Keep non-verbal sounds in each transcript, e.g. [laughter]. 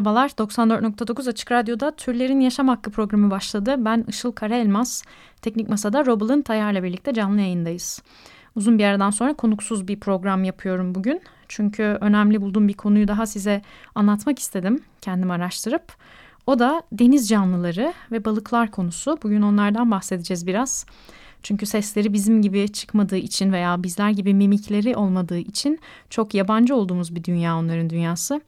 Merhabalar, 94.9 Açık Radyo'da Türlerin Yaşam Hakkı programı başladı. Ben Işıl Karaelmaz, Teknik Masa'da Robal'ın Tayar'la birlikte canlı yayındayız. Uzun bir aradan sonra konuksuz bir program yapıyorum bugün. Çünkü önemli bulduğum bir konuyu daha size anlatmak istedim, kendim araştırıp. O da deniz canlıları ve balıklar konusu. Bugün onlardan bahsedeceğiz biraz. Çünkü sesleri bizim gibi çıkmadığı için veya bizler gibi mimikleri olmadığı için çok yabancı olduğumuz bir dünya onların dünyası.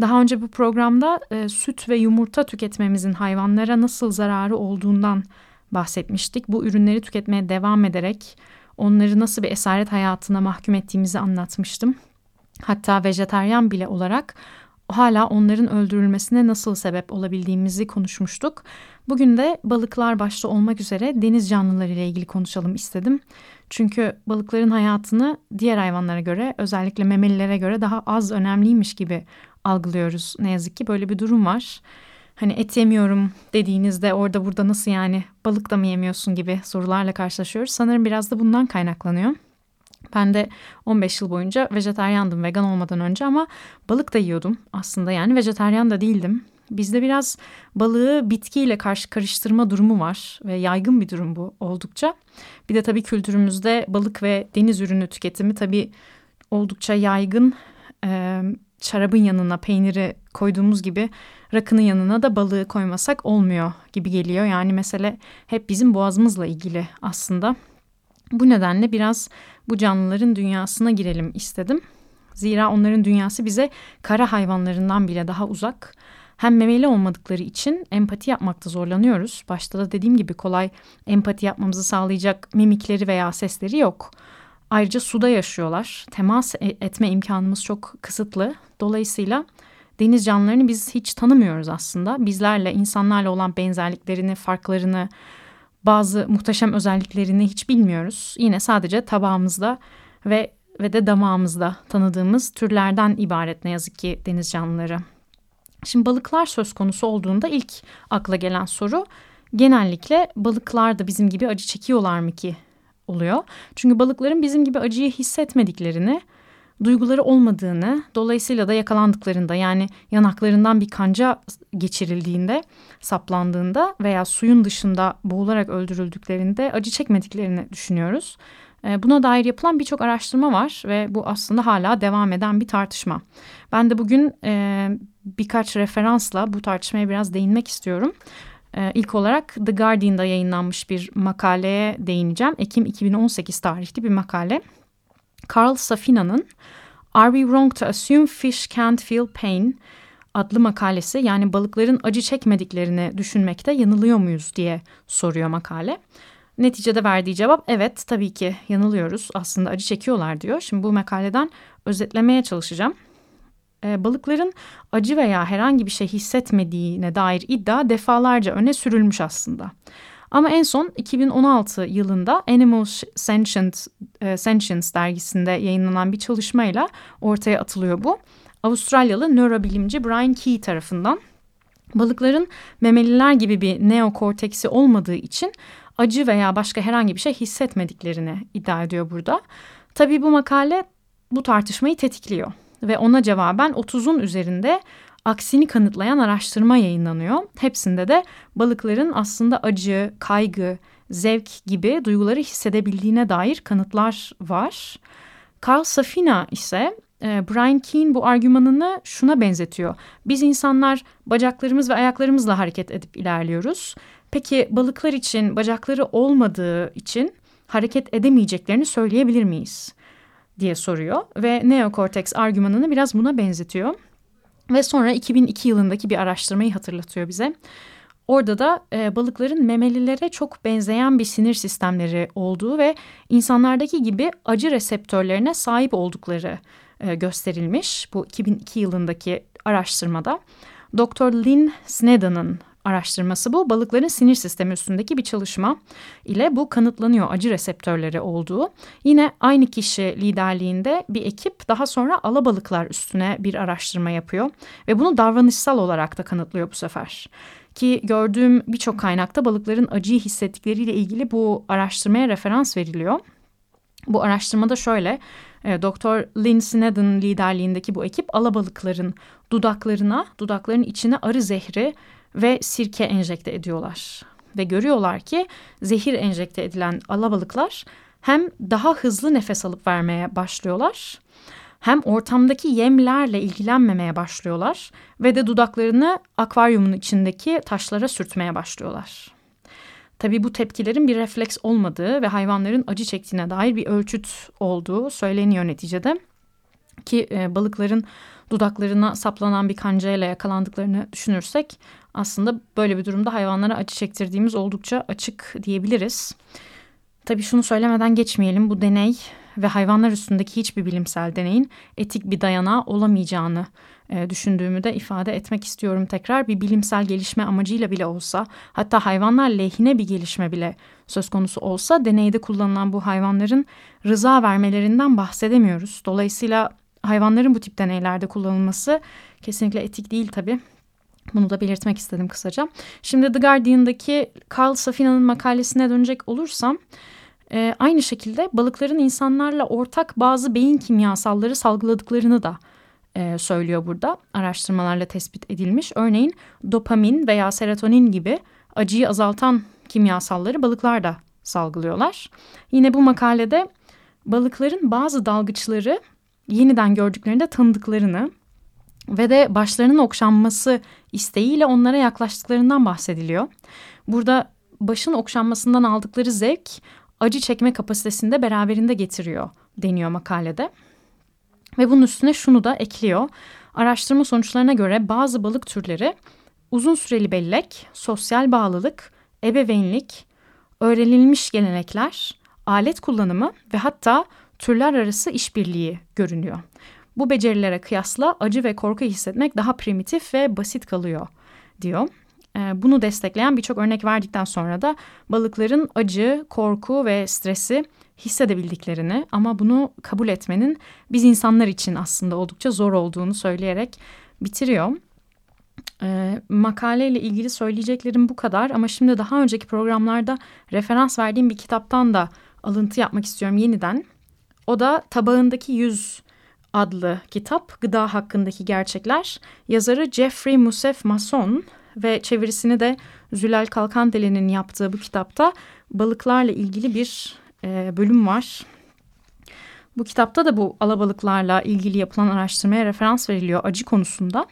Daha önce bu programda e, süt ve yumurta tüketmemizin hayvanlara nasıl zararı olduğundan bahsetmiştik. Bu ürünleri tüketmeye devam ederek onları nasıl bir esaret hayatına mahkum ettiğimizi anlatmıştım. Hatta vejeteryan bile olarak hala onların öldürülmesine nasıl sebep olabildiğimizi konuşmuştuk. Bugün de balıklar başta olmak üzere deniz canlıları ile ilgili konuşalım istedim. Çünkü balıkların hayatını diğer hayvanlara göre özellikle memelilere göre daha az önemliymiş gibi algılıyoruz. Ne yazık ki böyle bir durum var. Hani et yemiyorum dediğinizde orada burada nasıl yani balık da mı yemiyorsun gibi sorularla karşılaşıyoruz. Sanırım biraz da bundan kaynaklanıyor. Ben de 15 yıl boyunca vejeteryandım vegan olmadan önce ama balık da yiyordum aslında yani vejeteryan da değildim. Bizde biraz balığı bitkiyle karşı karıştırma durumu var ve yaygın bir durum bu oldukça. Bir de tabii kültürümüzde balık ve deniz ürünü tüketimi tabii oldukça yaygın. Ee, şarabın yanına peyniri koyduğumuz gibi rakının yanına da balığı koymasak olmuyor gibi geliyor. Yani mesele hep bizim boğazımızla ilgili aslında. Bu nedenle biraz bu canlıların dünyasına girelim istedim. Zira onların dünyası bize kara hayvanlarından bile daha uzak. Hem memeli olmadıkları için empati yapmakta zorlanıyoruz. Başta da dediğim gibi kolay empati yapmamızı sağlayacak mimikleri veya sesleri yok. Ayrıca suda yaşıyorlar. Temas e- etme imkanımız çok kısıtlı. Dolayısıyla deniz canlılarını biz hiç tanımıyoruz aslında. Bizlerle, insanlarla olan benzerliklerini, farklarını, bazı muhteşem özelliklerini hiç bilmiyoruz. Yine sadece tabağımızda ve ve de damağımızda tanıdığımız türlerden ibaret ne yazık ki deniz canlıları. Şimdi balıklar söz konusu olduğunda ilk akla gelen soru genellikle balıklar da bizim gibi acı çekiyorlar mı ki oluyor. Çünkü balıkların bizim gibi acıyı hissetmediklerini, duyguları olmadığını, dolayısıyla da yakalandıklarında yani yanaklarından bir kanca geçirildiğinde, saplandığında veya suyun dışında boğularak öldürüldüklerinde acı çekmediklerini düşünüyoruz. E, Buna dair yapılan birçok araştırma var ve bu aslında hala devam eden bir tartışma. Ben de bugün birkaç referansla bu tartışmaya biraz değinmek istiyorum. E, ilk olarak The Guardian'da yayınlanmış bir makaleye değineceğim. Ekim 2018 tarihli bir makale. Carl Safina'nın Are We Wrong to Assume Fish Can't Feel Pain adlı makalesi yani balıkların acı çekmediklerini düşünmekte yanılıyor muyuz diye soruyor makale. Neticede verdiği cevap evet tabii ki yanılıyoruz aslında acı çekiyorlar diyor. Şimdi bu makaleden özetlemeye çalışacağım. Ee, balıkların acı veya herhangi bir şey hissetmediğine dair iddia defalarca öne sürülmüş aslında. Ama en son 2016 yılında Animal Sentient, e, Sentience dergisinde yayınlanan bir çalışmayla ortaya atılıyor bu. Avustralyalı nörobilimci Brian Key tarafından balıkların memeliler gibi bir neokorteksi olmadığı için acı veya başka herhangi bir şey hissetmediklerini iddia ediyor burada. Tabii bu makale bu tartışmayı tetikliyor ve ona cevaben 30'un üzerinde aksini kanıtlayan araştırma yayınlanıyor. Hepsinde de balıkların aslında acı, kaygı, zevk gibi duyguları hissedebildiğine dair kanıtlar var. Carl Safina ise e, Brian Keane bu argümanını şuna benzetiyor. Biz insanlar bacaklarımız ve ayaklarımızla hareket edip ilerliyoruz. Peki balıklar için bacakları olmadığı için hareket edemeyeceklerini söyleyebilir miyiz? Diye soruyor ve neokorteks argümanını biraz buna benzetiyor. Ve sonra 2002 yılındaki bir araştırmayı hatırlatıyor bize. Orada da e, balıkların memelilere çok benzeyen bir sinir sistemleri olduğu ve insanlardaki gibi acı reseptörlerine sahip oldukları e, gösterilmiş. Bu 2002 yılındaki araştırmada. Dr. Lynn Sneddon'ın araştırması bu. Balıkların sinir sistemi üstündeki bir çalışma ile bu kanıtlanıyor acı reseptörleri olduğu. Yine aynı kişi liderliğinde bir ekip daha sonra alabalıklar üstüne bir araştırma yapıyor ve bunu davranışsal olarak da kanıtlıyor bu sefer. Ki gördüğüm birçok kaynakta balıkların acıyı hissettikleriyle ilgili bu araştırmaya referans veriliyor. Bu araştırmada şöyle, e, Doktor Lynn Sneddon liderliğindeki bu ekip alabalıkların dudaklarına, dudakların içine arı zehri ve sirke enjekte ediyorlar. Ve görüyorlar ki zehir enjekte edilen alabalıklar hem daha hızlı nefes alıp vermeye başlıyorlar hem ortamdaki yemlerle ilgilenmemeye başlıyorlar ve de dudaklarını akvaryumun içindeki taşlara sürtmeye başlıyorlar. Tabii bu tepkilerin bir refleks olmadığı ve hayvanların acı çektiğine dair bir ölçüt olduğu söyleniyor neticede. Ki e, balıkların dudaklarına saplanan bir kancayla yakalandıklarını düşünürsek aslında böyle bir durumda hayvanlara acı çektirdiğimiz oldukça açık diyebiliriz. Tabii şunu söylemeden geçmeyelim bu deney ve hayvanlar üstündeki hiçbir bilimsel deneyin etik bir dayanağı olamayacağını e, düşündüğümü de ifade etmek istiyorum tekrar. Bir bilimsel gelişme amacıyla bile olsa hatta hayvanlar lehine bir gelişme bile söz konusu olsa deneyde kullanılan bu hayvanların rıza vermelerinden bahsedemiyoruz. Dolayısıyla hayvanların bu tip deneylerde kullanılması kesinlikle etik değil tabii. Bunu da belirtmek istedim kısaca. Şimdi The Guardian'daki Carl Safina'nın makalesine dönecek olursam e, aynı şekilde balıkların insanlarla ortak bazı beyin kimyasalları salgıladıklarını da e, söylüyor burada. Araştırmalarla tespit edilmiş. Örneğin dopamin veya serotonin gibi acıyı azaltan kimyasalları balıklar da salgılıyorlar. Yine bu makalede balıkların bazı dalgıçları yeniden gördüklerinde tanıdıklarını ve de başlarının okşanması isteğiyle onlara yaklaştıklarından bahsediliyor. Burada başın okşanmasından aldıkları zevk acı çekme kapasitesini de beraberinde getiriyor deniyor makalede. Ve bunun üstüne şunu da ekliyor. Araştırma sonuçlarına göre bazı balık türleri uzun süreli bellek, sosyal bağlılık, ebeveynlik, öğrenilmiş gelenekler, alet kullanımı ve hatta türler arası işbirliği görünüyor. Bu becerilere kıyasla acı ve korku hissetmek daha primitif ve basit kalıyor diyor. Ee, bunu destekleyen birçok örnek verdikten sonra da balıkların acı, korku ve stresi hissedebildiklerini ama bunu kabul etmenin biz insanlar için aslında oldukça zor olduğunu söyleyerek bitiriyor. E, makaleyle ilgili söyleyeceklerim bu kadar ama şimdi daha önceki programlarda referans verdiğim bir kitaptan da alıntı yapmak istiyorum yeniden. O da Tabağındaki Yüz adlı kitap Gıda Hakkındaki Gerçekler. Yazarı Jeffrey Musef Mason ve çevirisini de Zülal Kalkandele'nin yaptığı bu kitapta balıklarla ilgili bir e, bölüm var. Bu kitapta da bu alabalıklarla ilgili yapılan araştırmaya referans veriliyor acı konusunda.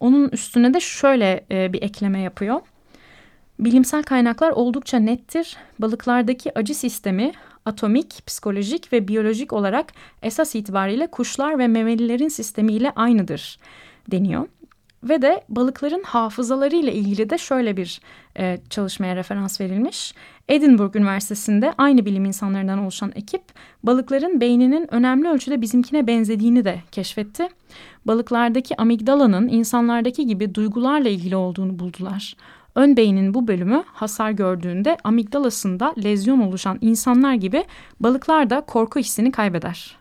Onun üstüne de şöyle e, bir ekleme yapıyor. Bilimsel kaynaklar oldukça nettir. Balıklardaki acı sistemi atomik, psikolojik ve biyolojik olarak esas itibariyle kuşlar ve memelilerin sistemiyle aynıdır deniyor. Ve de balıkların hafızaları ile ilgili de şöyle bir e, çalışmaya referans verilmiş. Edinburgh Üniversitesi'nde aynı bilim insanlarından oluşan ekip balıkların beyninin önemli ölçüde bizimkine benzediğini de keşfetti. Balıklardaki amigdalanın insanlardaki gibi duygularla ilgili olduğunu buldular. Ön beynin bu bölümü hasar gördüğünde amigdalasında lezyon oluşan insanlar gibi balıklar da korku hissini kaybeder.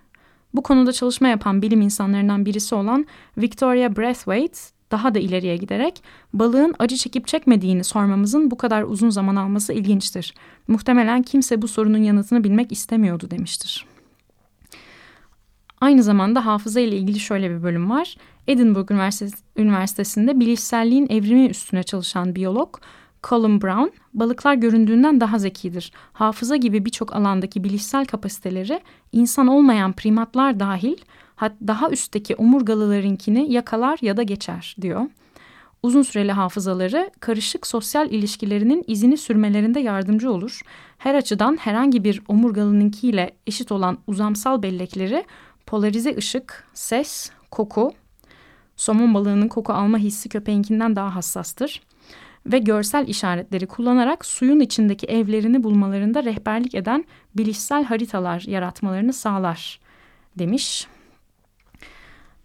Bu konuda çalışma yapan bilim insanlarından birisi olan Victoria Braithwaite daha da ileriye giderek balığın acı çekip çekmediğini sormamızın bu kadar uzun zaman alması ilginçtir. Muhtemelen kimse bu sorunun yanıtını bilmek istemiyordu demiştir. Aynı zamanda hafıza ile ilgili şöyle bir bölüm var. Edinburgh Üniversitesi'nde bilişselliğin evrimi üstüne çalışan biyolog Colin Brown, balıklar göründüğünden daha zekidir. Hafıza gibi birçok alandaki bilişsel kapasiteleri insan olmayan primatlar dahil daha üstteki omurgalılarınkini yakalar ya da geçer diyor. Uzun süreli hafızaları karışık sosyal ilişkilerinin izini sürmelerinde yardımcı olur. Her açıdan herhangi bir omurgalınınkiyle eşit olan uzamsal bellekleri polarize ışık, ses, koku, somon balığının koku alma hissi köpeğinkinden daha hassastır ve görsel işaretleri kullanarak suyun içindeki evlerini bulmalarında rehberlik eden bilişsel haritalar yaratmalarını sağlar demiş.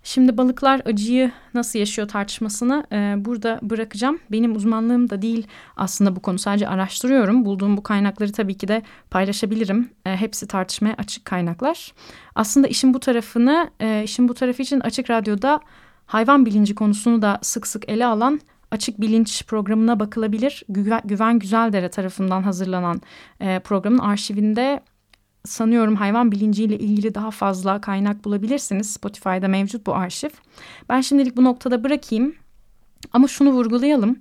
Şimdi balıklar acıyı nasıl yaşıyor tartışmasını e, burada bırakacağım. Benim uzmanlığım da değil aslında bu konu. Sadece araştırıyorum. Bulduğum bu kaynakları tabii ki de paylaşabilirim. E, hepsi tartışmaya açık kaynaklar. Aslında işin bu tarafını, e, işin bu tarafı için Açık Radyo'da hayvan bilinci konusunu da sık sık ele alan Açık Bilinç programına bakılabilir. Güven, Güven Güzeldere tarafından hazırlanan e, programın arşivinde sanıyorum hayvan bilinciyle ilgili daha fazla kaynak bulabilirsiniz. Spotify'da mevcut bu arşiv. Ben şimdilik bu noktada bırakayım. Ama şunu vurgulayalım.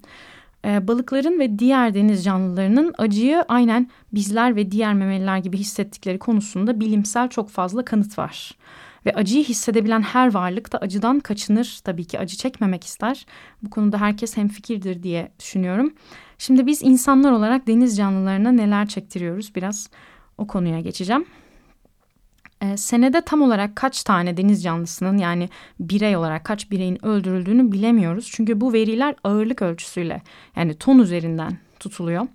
Ee, balıkların ve diğer deniz canlılarının acıyı aynen bizler ve diğer memeliler gibi hissettikleri konusunda bilimsel çok fazla kanıt var. Ve acıyı hissedebilen her varlık da acıdan kaçınır. Tabii ki acı çekmemek ister. Bu konuda herkes hemfikirdir diye düşünüyorum. Şimdi biz insanlar olarak deniz canlılarına neler çektiriyoruz biraz o konuya geçeceğim. Ee, senede tam olarak kaç tane deniz canlısının yani birey olarak kaç bireyin öldürüldüğünü bilemiyoruz. Çünkü bu veriler ağırlık ölçüsüyle yani ton üzerinden tutuluyor.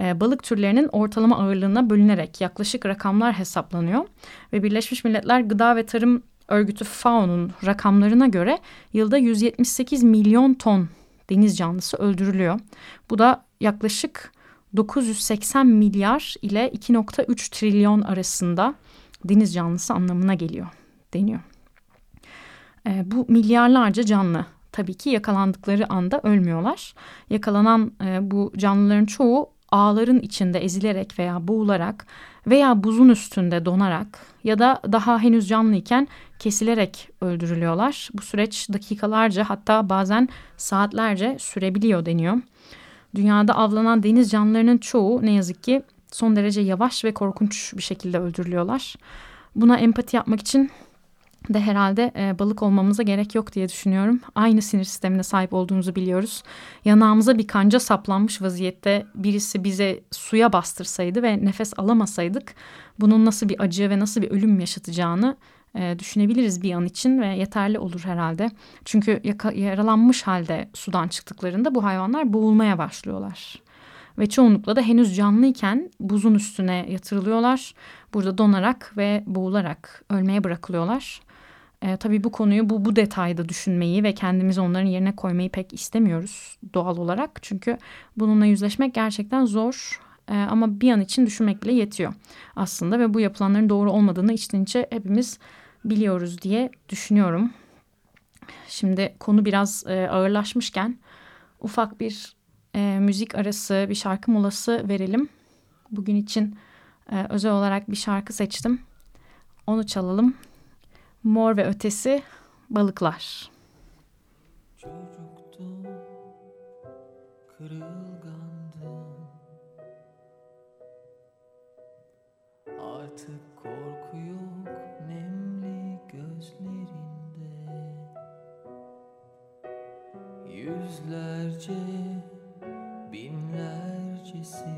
Ee, balık türlerinin ortalama ağırlığına bölünerek yaklaşık rakamlar hesaplanıyor. Ve Birleşmiş Milletler Gıda ve Tarım Örgütü FAO'nun rakamlarına göre yılda 178 milyon ton deniz canlısı öldürülüyor. Bu da yaklaşık 980 milyar ile 2.3 trilyon arasında deniz canlısı anlamına geliyor deniyor. E, bu milyarlarca canlı tabii ki yakalandıkları anda ölmüyorlar. Yakalanan e, bu canlıların çoğu ağların içinde ezilerek veya boğularak veya buzun üstünde donarak ya da daha henüz canlıyken kesilerek öldürülüyorlar. Bu süreç dakikalarca hatta bazen saatlerce sürebiliyor deniyor. Dünyada avlanan deniz canlılarının çoğu ne yazık ki son derece yavaş ve korkunç bir şekilde öldürülüyorlar. Buna empati yapmak için de herhalde e, balık olmamıza gerek yok diye düşünüyorum. Aynı sinir sistemine sahip olduğumuzu biliyoruz. Yanağımıza bir kanca saplanmış vaziyette birisi bize suya bastırsaydı ve nefes alamasaydık bunun nasıl bir acı ve nasıl bir ölüm yaşatacağını e, düşünebiliriz bir an için ve yeterli olur herhalde. Çünkü yaka, yaralanmış halde sudan çıktıklarında bu hayvanlar boğulmaya başlıyorlar. Ve çoğunlukla da henüz canlıyken buzun üstüne yatırılıyorlar. Burada donarak ve boğularak ölmeye bırakılıyorlar. E, tabii bu konuyu bu, bu detayda düşünmeyi ve kendimizi onların yerine koymayı pek istemiyoruz doğal olarak. Çünkü bununla yüzleşmek gerçekten zor e, ama bir an için düşünmek bile yetiyor aslında. Ve bu yapılanların doğru olmadığını içten içe hepimiz biliyoruz diye düşünüyorum. Şimdi konu biraz e, ağırlaşmışken ufak bir e, müzik arası bir şarkı molası verelim. Bugün için e, özel olarak bir şarkı seçtim. Onu çalalım. Mor ve ötesi balıklar. Çocuktum, kırılgandım. Artık korku Yüzlerce, binlercesi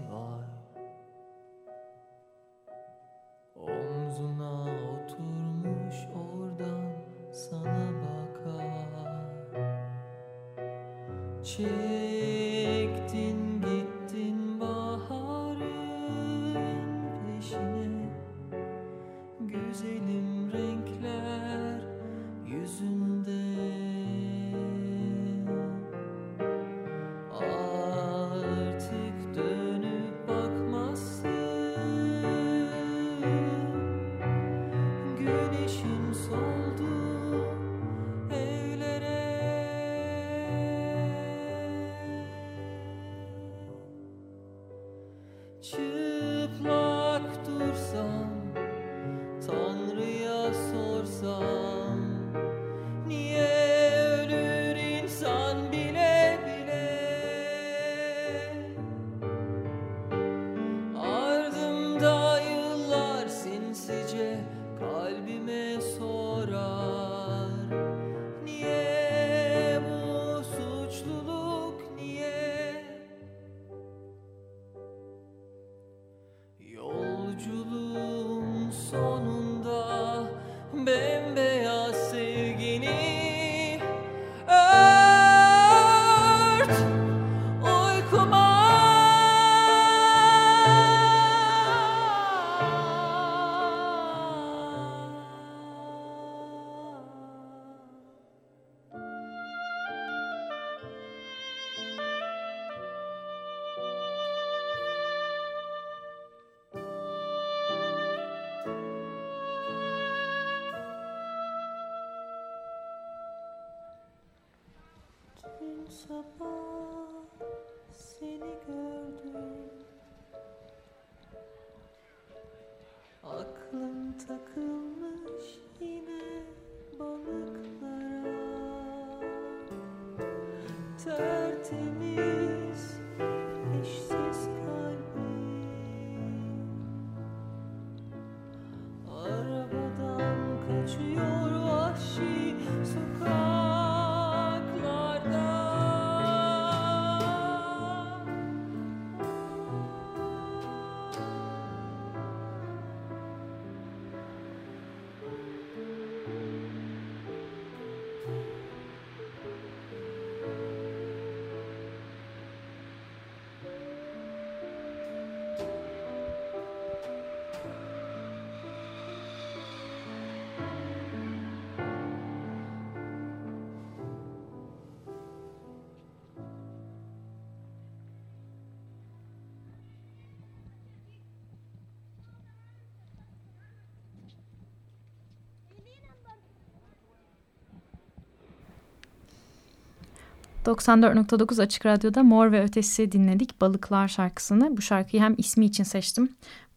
94.9 Açık Radyo'da Mor ve Ötesi dinledik Balıklar şarkısını. Bu şarkıyı hem ismi için seçtim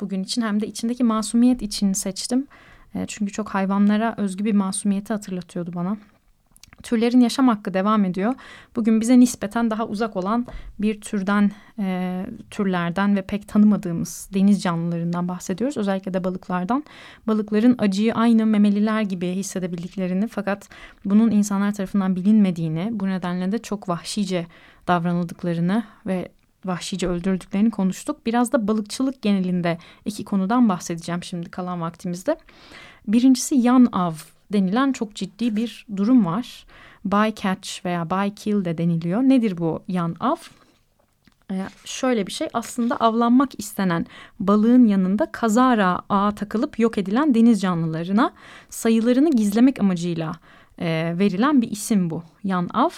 bugün için hem de içindeki masumiyet için seçtim. E, çünkü çok hayvanlara özgü bir masumiyeti hatırlatıyordu bana. Türlerin yaşam hakkı devam ediyor. Bugün bize nispeten daha uzak olan bir türden, e, türlerden ve pek tanımadığımız deniz canlılarından bahsediyoruz. Özellikle de balıklardan. Balıkların acıyı aynı memeliler gibi hissedebildiklerini fakat bunun insanlar tarafından bilinmediğini, bu nedenle de çok vahşice davranıldıklarını ve vahşice öldürdüklerini konuştuk. Biraz da balıkçılık genelinde iki konudan bahsedeceğim şimdi kalan vaktimizde. Birincisi yan av denilen çok ciddi bir durum var. Bycatch veya bykill de deniliyor. Nedir bu yan av? Ee, şöyle bir şey aslında avlanmak istenen balığın yanında kazara ağa takılıp yok edilen deniz canlılarına sayılarını gizlemek amacıyla e, verilen bir isim bu yan av.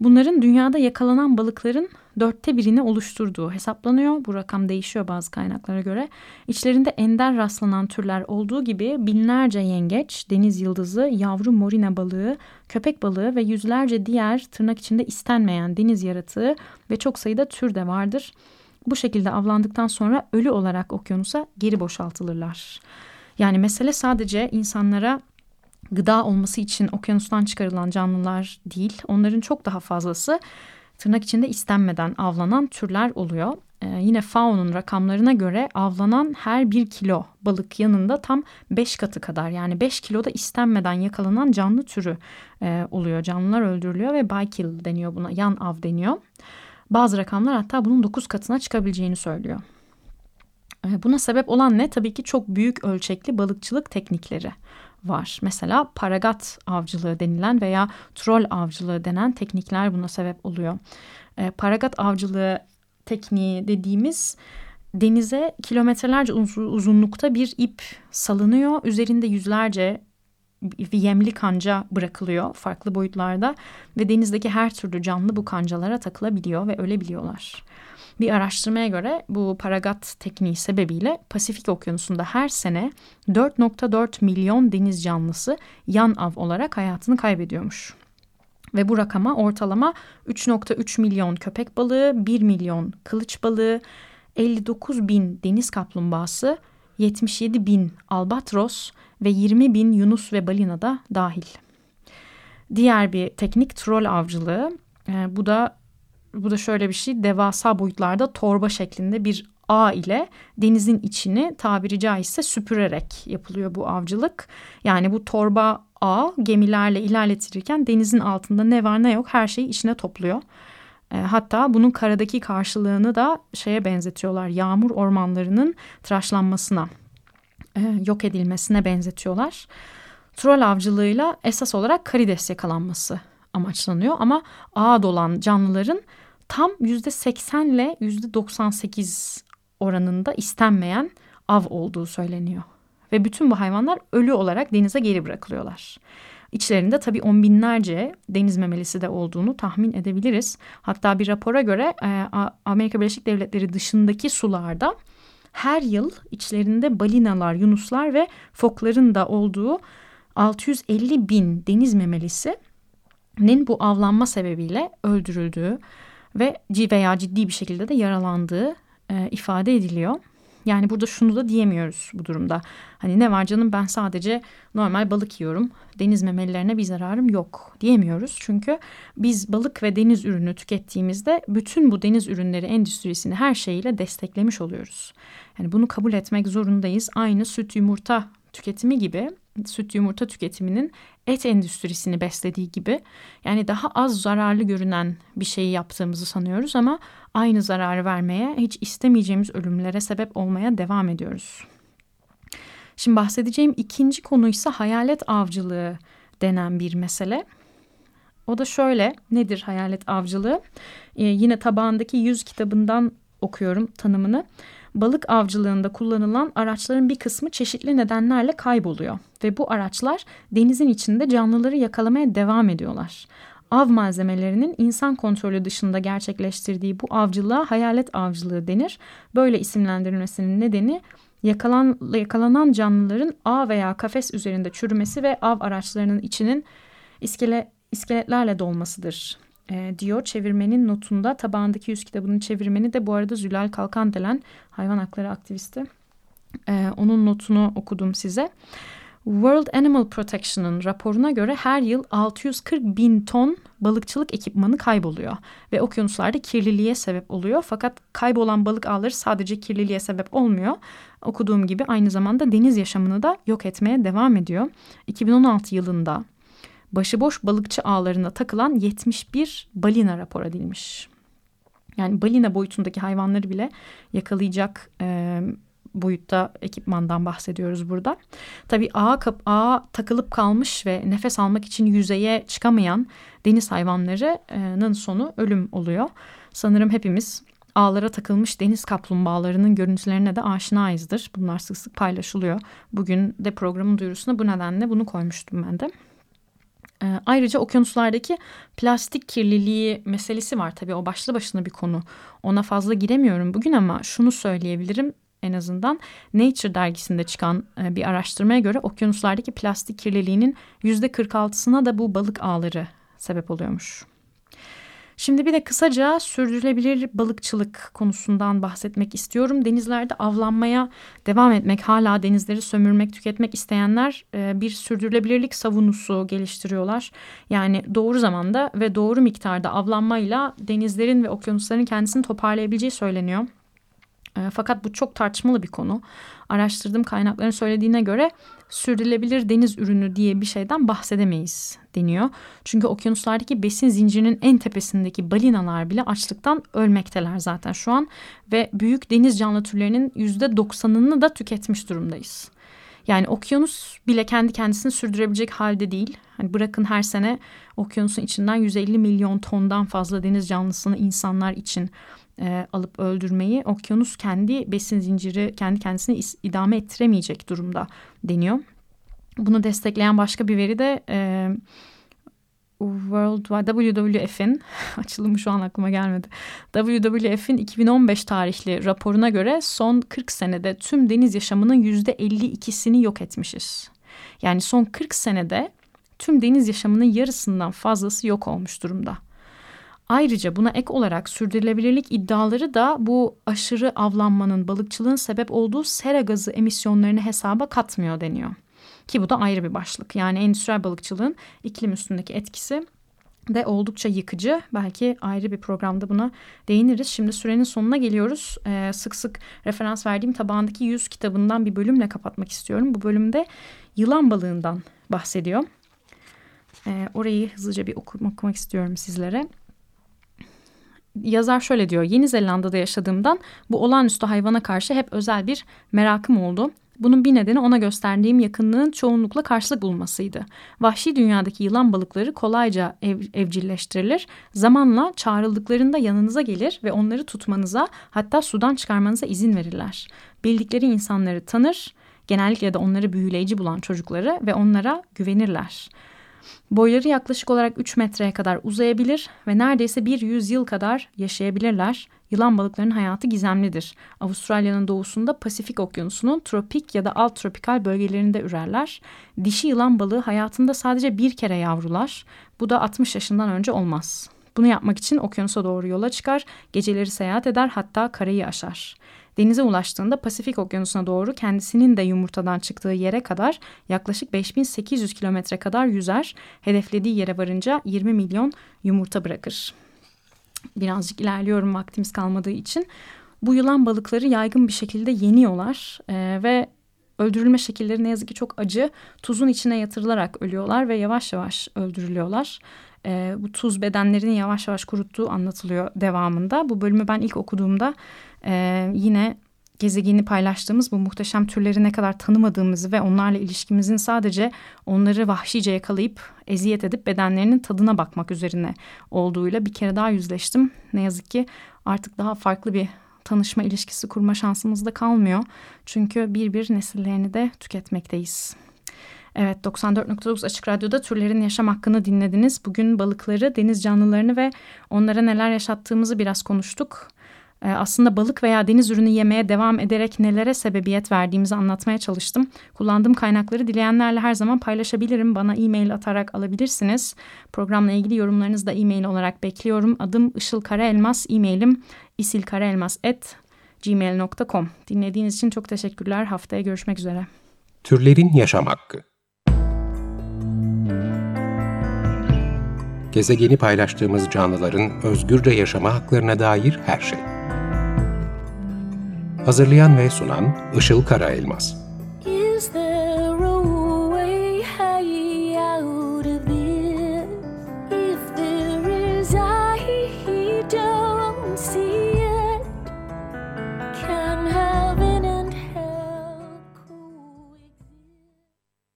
Bunların dünyada yakalanan balıkların dörtte birini oluşturduğu hesaplanıyor. Bu rakam değişiyor bazı kaynaklara göre. İçlerinde ender rastlanan türler olduğu gibi binlerce yengeç, deniz yıldızı, yavru morina balığı, köpek balığı ve yüzlerce diğer tırnak içinde istenmeyen deniz yaratığı ve çok sayıda tür de vardır. Bu şekilde avlandıktan sonra ölü olarak okyanusa geri boşaltılırlar. Yani mesele sadece insanlara gıda olması için okyanustan çıkarılan canlılar değil. Onların çok daha fazlası tırnak içinde istenmeden avlanan türler oluyor. Ee, yine FAO'nun rakamlarına göre avlanan her bir kilo balık yanında tam beş katı kadar yani beş kiloda istenmeden yakalanan canlı türü e, oluyor. Canlılar öldürülüyor ve by kill deniyor buna yan av deniyor. Bazı rakamlar hatta bunun dokuz katına çıkabileceğini söylüyor. Ee, buna sebep olan ne? Tabii ki çok büyük ölçekli balıkçılık teknikleri var. Mesela paragat avcılığı denilen veya troll avcılığı denen teknikler buna sebep oluyor. E, paragat avcılığı tekniği dediğimiz denize kilometrelerce uzunlukta bir ip salınıyor. Üzerinde yüzlerce yemli kanca bırakılıyor farklı boyutlarda ve denizdeki her türlü canlı bu kancalara takılabiliyor ve ölebiliyorlar. Bir araştırmaya göre bu paragat tekniği sebebiyle Pasifik Okyanusu'nda her sene 4.4 milyon deniz canlısı yan av olarak hayatını kaybediyormuş. Ve bu rakama ortalama 3.3 milyon köpek balığı, 1 milyon kılıç balığı, 59 bin deniz kaplumbağası, 77 bin albatros ve 20 bin yunus ve balina da dahil. Diğer bir teknik troll avcılığı. E, bu da bu da şöyle bir şey devasa boyutlarda torba şeklinde bir ağ ile denizin içini tabiri caizse süpürerek yapılıyor bu avcılık. Yani bu torba ağ gemilerle ilerletilirken denizin altında ne var ne yok her şeyi içine topluyor. E, hatta bunun karadaki karşılığını da şeye benzetiyorlar yağmur ormanlarının tıraşlanmasına e, yok edilmesine benzetiyorlar. Troll avcılığıyla esas olarak karides yakalanması amaçlanıyor ama ağa dolan canlıların tam yüzde seksen ile yüzde doksan sekiz oranında istenmeyen av olduğu söyleniyor. Ve bütün bu hayvanlar ölü olarak denize geri bırakılıyorlar. İçlerinde tabii on binlerce deniz memelisi de olduğunu tahmin edebiliriz. Hatta bir rapora göre e, Amerika Birleşik Devletleri dışındaki sularda her yıl içlerinde balinalar, yunuslar ve fokların da olduğu 650 bin deniz memelisi nin bu avlanma sebebiyle öldürüldüğü ve veya ciddi bir şekilde de yaralandığı e, ifade ediliyor. Yani burada şunu da diyemiyoruz bu durumda. Hani ne var canım ben sadece normal balık yiyorum. Deniz memelilerine bir zararım yok diyemiyoruz. Çünkü biz balık ve deniz ürünü tükettiğimizde bütün bu deniz ürünleri endüstrisini her şeyiyle desteklemiş oluyoruz. Yani bunu kabul etmek zorundayız. Aynı süt yumurta tüketimi gibi süt yumurta tüketiminin et endüstrisini beslediği gibi yani daha az zararlı görünen bir şeyi yaptığımızı sanıyoruz ama aynı zararı vermeye hiç istemeyeceğimiz ölümlere sebep olmaya devam ediyoruz. Şimdi bahsedeceğim ikinci konu ise hayalet avcılığı denen bir mesele. O da şöyle nedir hayalet avcılığı? Ee, yine tabağındaki yüz kitabından okuyorum tanımını balık avcılığında kullanılan araçların bir kısmı çeşitli nedenlerle kayboluyor ve bu araçlar denizin içinde canlıları yakalamaya devam ediyorlar. Av malzemelerinin insan kontrolü dışında gerçekleştirdiği bu avcılığa hayalet avcılığı denir. Böyle isimlendirilmesinin nedeni yakalan, yakalanan canlıların ağ veya kafes üzerinde çürümesi ve av araçlarının içinin iskele, iskeletlerle dolmasıdır e, diyor çevirmenin notunda. Tabağındaki yüz kitabının çevirmeni de bu arada Zülal Kalkandelen hayvan hakları aktivisti. E, onun notunu okudum size. World Animal Protection'ın raporuna göre her yıl 640 bin ton balıkçılık ekipmanı kayboluyor ve okyanuslarda kirliliğe sebep oluyor. Fakat kaybolan balık ağları sadece kirliliğe sebep olmuyor. Okuduğum gibi aynı zamanda deniz yaşamını da yok etmeye devam ediyor. 2016 yılında başıboş balıkçı ağlarına takılan 71 balina rapor edilmiş. Yani balina boyutundaki hayvanları bile yakalayacak e, boyutta ekipmandan bahsediyoruz burada. Tabii ağa, kap, ağa takılıp kalmış ve nefes almak için yüzeye çıkamayan deniz hayvanlarının sonu ölüm oluyor. Sanırım hepimiz ağlara takılmış deniz kaplumbağalarının görüntülerine de aşinayızdır. Bunlar sık sık paylaşılıyor. Bugün de programın duyurusuna bu nedenle bunu koymuştum ben de. Ee, ayrıca okyanuslardaki plastik kirliliği meselesi var tabii o başlı başına bir konu. Ona fazla giremiyorum bugün ama şunu söyleyebilirim en azından Nature dergisinde çıkan e, bir araştırmaya göre okyanuslardaki plastik kirliliğinin yüzde 46'sına da bu balık ağları sebep oluyormuş. Şimdi bir de kısaca sürdürülebilir balıkçılık konusundan bahsetmek istiyorum. Denizlerde avlanmaya devam etmek, hala denizleri sömürmek, tüketmek isteyenler e, bir sürdürülebilirlik savunusu geliştiriyorlar. Yani doğru zamanda ve doğru miktarda avlanmayla denizlerin ve okyanusların kendisini toparlayabileceği söyleniyor. E, fakat bu çok tartışmalı bir konu. Araştırdığım kaynakların söylediğine göre sürdürülebilir deniz ürünü diye bir şeyden bahsedemeyiz deniyor. Çünkü okyanuslardaki besin zincirinin en tepesindeki balinalar bile açlıktan ölmekteler zaten şu an. Ve büyük deniz canlı türlerinin yüzde doksanını da tüketmiş durumdayız. Yani okyanus bile kendi kendisini sürdürebilecek halde değil. Hani bırakın her sene okyanusun içinden 150 milyon tondan fazla deniz canlısını insanlar için e, alıp öldürmeyi okyanus kendi besin zinciri kendi kendisini idame ettiremeyecek durumda deniyor. Bunu destekleyen başka bir veri de e, World WWF'in [laughs] açılımı şu an aklıma gelmedi. WWF'in 2015 tarihli raporuna göre son 40 senede tüm deniz yaşamının %52'sini yok etmişiz. Yani son 40 senede tüm deniz yaşamının yarısından fazlası yok olmuş durumda. Ayrıca buna ek olarak sürdürülebilirlik iddiaları da bu aşırı avlanmanın balıkçılığın sebep olduğu sera gazı emisyonlarını hesaba katmıyor deniyor. Ki bu da ayrı bir başlık. Yani endüstriyel balıkçılığın iklim üstündeki etkisi de oldukça yıkıcı. Belki ayrı bir programda buna değiniriz. Şimdi sürenin sonuna geliyoruz. Ee, sık sık referans verdiğim tabağındaki yüz kitabından bir bölümle kapatmak istiyorum. Bu bölümde yılan balığından bahsediyor. Ee, orayı hızlıca bir okumak, okumak istiyorum sizlere yazar şöyle diyor. Yeni Zelanda'da yaşadığımdan bu olağanüstü hayvana karşı hep özel bir merakım oldu. Bunun bir nedeni ona gösterdiğim yakınlığın çoğunlukla karşılık bulmasıydı. Vahşi dünyadaki yılan balıkları kolayca ev, evcilleştirilir. Zamanla çağrıldıklarında yanınıza gelir ve onları tutmanıza hatta sudan çıkarmanıza izin verirler. Bildikleri insanları tanır, genellikle de onları büyüleyici bulan çocukları ve onlara güvenirler. Boyları yaklaşık olarak 3 metreye kadar uzayabilir ve neredeyse bir yüzyıl kadar yaşayabilirler. Yılan balıklarının hayatı gizemlidir. Avustralya'nın doğusunda Pasifik Okyanusu'nun tropik ya da alt tropikal bölgelerinde ürerler. Dişi yılan balığı hayatında sadece bir kere yavrular. Bu da 60 yaşından önce olmaz. Bunu yapmak için okyanusa doğru yola çıkar, geceleri seyahat eder hatta karayı aşar. Denize ulaştığında Pasifik Okyanusu'na doğru kendisinin de yumurtadan çıktığı yere kadar yaklaşık 5800 kilometre kadar yüzer. Hedeflediği yere varınca 20 milyon yumurta bırakır. Birazcık ilerliyorum vaktimiz kalmadığı için. Bu yılan balıkları yaygın bir şekilde yeniyorlar ee, ve öldürülme şekilleri ne yazık ki çok acı. Tuzun içine yatırılarak ölüyorlar ve yavaş yavaş öldürülüyorlar. Ee, bu tuz bedenlerini yavaş yavaş kuruttuğu anlatılıyor devamında. Bu bölümü ben ilk okuduğumda e, yine gezegeni paylaştığımız bu muhteşem türleri ne kadar tanımadığımızı ve onlarla ilişkimizin sadece onları vahşice yakalayıp eziyet edip bedenlerinin tadına bakmak üzerine olduğuyla bir kere daha yüzleştim. Ne yazık ki artık daha farklı bir tanışma ilişkisi kurma şansımız da kalmıyor. Çünkü bir bir nesillerini de tüketmekteyiz. Evet 94.9 Açık Radyo'da türlerin yaşam hakkını dinlediniz. Bugün balıkları, deniz canlılarını ve onlara neler yaşattığımızı biraz konuştuk. Ee, aslında balık veya deniz ürünü yemeye devam ederek nelere sebebiyet verdiğimizi anlatmaya çalıştım. Kullandığım kaynakları dileyenlerle her zaman paylaşabilirim. Bana e-mail atarak alabilirsiniz. Programla ilgili yorumlarınızı da e-mail olarak bekliyorum. Adım Işıl Karaelmas, e-mailim isilkaraelmas.gmail.com Dinlediğiniz için çok teşekkürler. Haftaya görüşmek üzere. Türlerin Yaşam Hakkı Gezegeni paylaştığımız canlıların özgürce yaşama haklarına dair her şey. Hazırlayan ve sunan Işıl Karaelmaz